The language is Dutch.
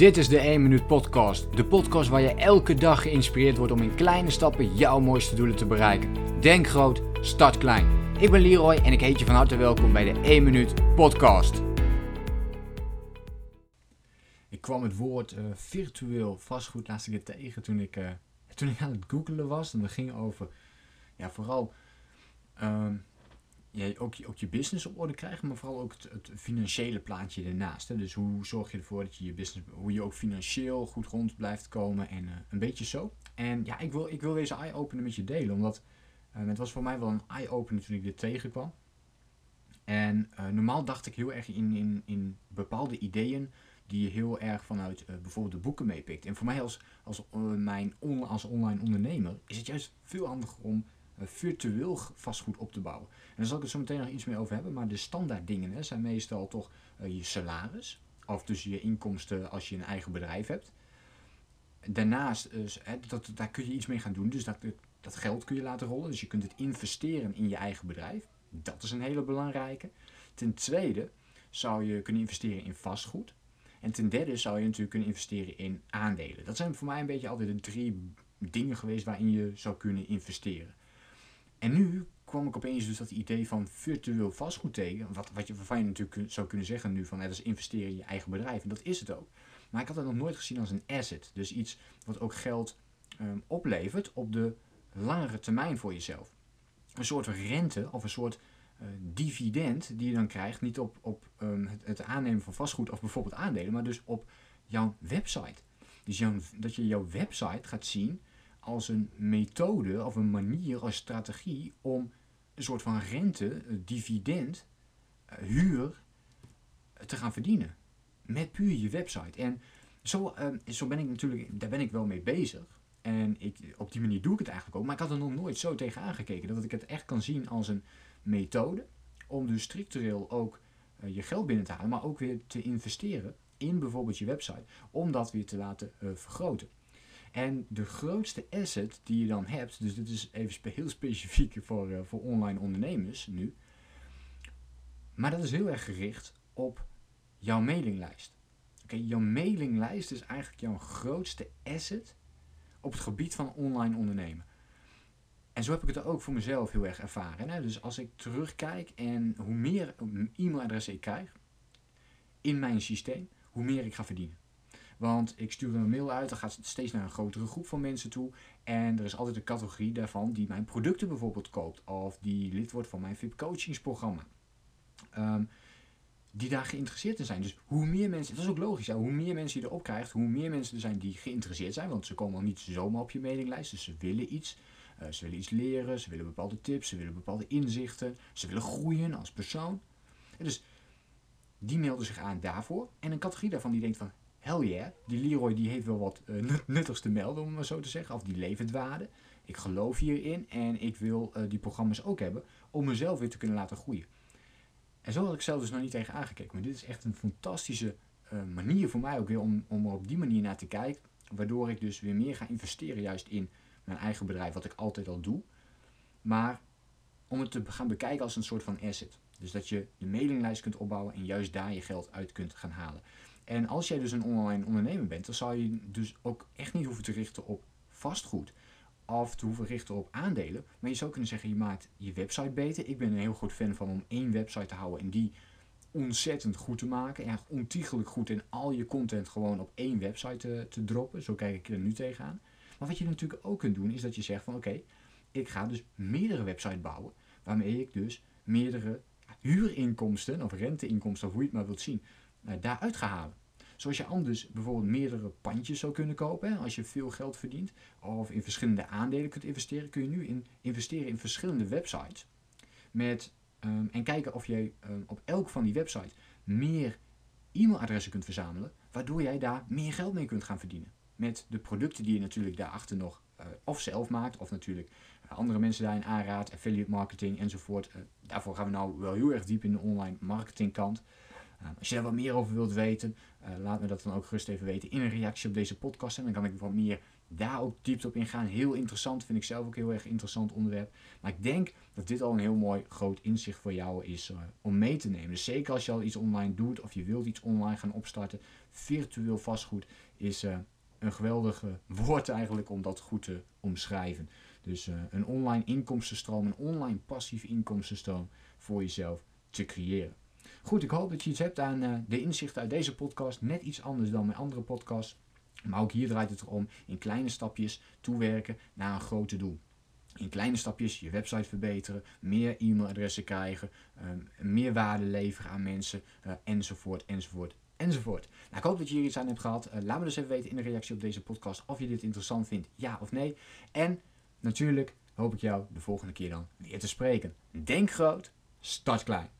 Dit is de 1 Minuut Podcast. De podcast waar je elke dag geïnspireerd wordt om in kleine stappen jouw mooiste doelen te bereiken. Denk groot, start klein. Ik ben Leroy en ik heet je van harte welkom bij de 1 Minuut Podcast. Ik kwam het woord uh, virtueel vastgoed laatst keer tegen toen ik, uh, toen ik aan het googelen was. En dat ging over ja, vooral uh, je ook, ook je business op orde krijgen, maar vooral ook het, het financiële plaatje ernaast. Hè. Dus hoe zorg je ervoor dat je je business, hoe je ook financieel goed rond blijft komen en uh, een beetje zo. En ja, ik wil, ik wil deze eye-opener met je delen, omdat uh, het was voor mij wel een eye-opener toen ik dit tegenkwam. En uh, normaal dacht ik heel erg in, in, in bepaalde ideeën die je heel erg vanuit bijvoorbeeld de boeken meepikt. En voor mij als, als, mijn als online ondernemer is het juist veel handiger om virtueel vastgoed op te bouwen. En daar zal ik het zo meteen nog iets meer over hebben. Maar de standaard dingen hè, zijn meestal toch uh, je salaris. Of dus je inkomsten als je een eigen bedrijf hebt. Daarnaast, hè, dat, daar kun je iets mee gaan doen. Dus dat, dat geld kun je laten rollen. Dus je kunt het investeren in je eigen bedrijf. Dat is een hele belangrijke. Ten tweede zou je kunnen investeren in vastgoed. En ten derde zou je natuurlijk kunnen investeren in aandelen. Dat zijn voor mij een beetje altijd de drie dingen geweest waarin je zou kunnen investeren. En nu kwam ik opeens dus dat idee van virtueel vastgoed tegen. Wat, wat je, waarvan je natuurlijk zou kunnen zeggen nu van dat is investeren in je eigen bedrijf. En dat is het ook. Maar ik had het nog nooit gezien als een asset. Dus iets wat ook geld um, oplevert op de langere termijn voor jezelf. Een soort rente of een soort uh, dividend die je dan krijgt. Niet op, op um, het, het, aannemen van vastgoed of bijvoorbeeld aandelen. Maar dus op jouw website. Dus jouw, dat je jouw website gaat zien als een methode of een manier, als strategie om een soort van rente, dividend, eh, huur eh, te gaan verdienen. Met puur je website. En zo, uh, zo ben ik natuurlijk, daar ben ik wel mee bezig. En ik, op die manier doe ik het eigenlijk ook. Maar ik had er nog nooit zo tegen aangekeken. Dat ik het echt kan zien als een methode. Om dus structureel ook je geld binnen te halen. Maar ook weer te investeren in bijvoorbeeld je website. Om dat weer te laten vergroten. En de grootste asset die je dan hebt, dus dit is even heel specifiek voor, uh, voor online ondernemers nu, maar dat is heel erg gericht op jouw mailinglijst. Oké, jouw mailinglijst is eigenlijk jouw grootste asset op het gebied van online ondernemen. En zo heb ik het ook voor mezelf heel erg ervaren. Hè? Dus als ik terugkijk en hoe meer e-mailadressen ik krijg in mijn systeem, hoe meer ik ga verdienen. Want ik stuur een mail uit, dan gaat het steeds naar een grotere groep van mensen toe. En er is altijd een categorie daarvan die mijn producten bijvoorbeeld koopt. Of die lid wordt van mijn VIP coachingsprogramma. Um, die daar geïnteresseerd in zijn. Dus hoe meer mensen, dat is ook logisch, ja, hoe meer mensen je erop krijgt, hoe meer mensen er zijn die geïnteresseerd zijn. Want ze komen al niet zomaar op je mailinglijst, dus ze willen iets. Uh, ze willen iets leren, ze willen bepaalde tips, ze willen bepaalde inzichten, ze willen groeien als persoon. En dus die melden zich aan daarvoor. En een categorie daarvan die denkt van, hell yeah, die Leroy die heeft wel wat uh, nuttigs te melden, om maar zo te zeggen. Of die levert waarde. Ik geloof hierin en ik wil uh, die programma's ook hebben om mezelf weer te kunnen laten groeien. En zo had ik zelf dus nog niet tegen aangekeken. Maar dit is echt een fantastische uh, manier voor mij ook weer om, om er op die manier naar te kijken. Waardoor ik dus weer meer ga investeren juist in mijn eigen bedrijf, wat ik altijd al doe. Maar om het te gaan bekijken als een soort van asset. Dus dat je de mailinglijst kunt opbouwen en juist daar je geld uit kunt gaan halen. En als jij dus een online ondernemer bent, dan zou je dus ook echt niet hoeven te richten op vastgoed. Of te hoeven richten op aandelen. Maar je zou kunnen zeggen, je maakt je website beter. Ik ben een heel groot fan van om één website te houden en die ontzettend goed te maken. Ja, ontiegelijk goed en al je content gewoon op één website te, te droppen. Zo kijk ik er nu tegenaan. Maar wat je natuurlijk ook kunt doen, is dat je zegt van oké, ik ga dus meerdere websites bouwen. Waarmee ik dus meerdere huurinkomsten of renteinkomsten, of hoe je het maar wilt zien, daaruit ga halen. Zoals je anders bijvoorbeeld meerdere pandjes zou kunnen kopen als je veel geld verdient. Of in verschillende aandelen kunt investeren. Kun je nu in, investeren in verschillende websites. Met, um, en kijken of je um, op elk van die websites meer e-mailadressen kunt verzamelen. Waardoor jij daar meer geld mee kunt gaan verdienen. Met de producten die je natuurlijk daarachter nog uh, of zelf maakt. Of natuurlijk andere mensen daarin aanraadt. Affiliate marketing enzovoort. Daarvoor gaan we nou wel heel erg diep in de online marketingkant. Nou, als je daar wat meer over wilt weten, uh, laat me dat dan ook gerust even weten in een reactie op deze podcast. En dan kan ik wat meer daar ook diepte op ingaan. Heel interessant, vind ik zelf ook heel erg interessant onderwerp. Maar ik denk dat dit al een heel mooi groot inzicht voor jou is uh, om mee te nemen. Dus zeker als je al iets online doet of je wilt iets online gaan opstarten, virtueel vastgoed is uh, een geweldig woord eigenlijk om dat goed te omschrijven. Dus een online inkomstenstroom, een online passieve inkomstenstroom voor jezelf te creëren. Goed, ik hoop dat je iets hebt aan uh, de inzichten uit deze podcast. Net iets anders dan mijn andere podcast. Maar ook hier draait het erom in kleine stapjes toewerken naar een grote doel. In kleine stapjes je website verbeteren, meer e-mailadressen krijgen, um, meer waarde leveren aan mensen, uh, enzovoort, enzovoort, enzovoort. Nou, ik hoop dat je hier iets aan hebt gehad. Uh, laat me dus even weten in de reactie op deze podcast of je dit interessant vindt, ja of nee. En natuurlijk hoop ik jou de volgende keer dan weer te spreken. Denk groot, start klein.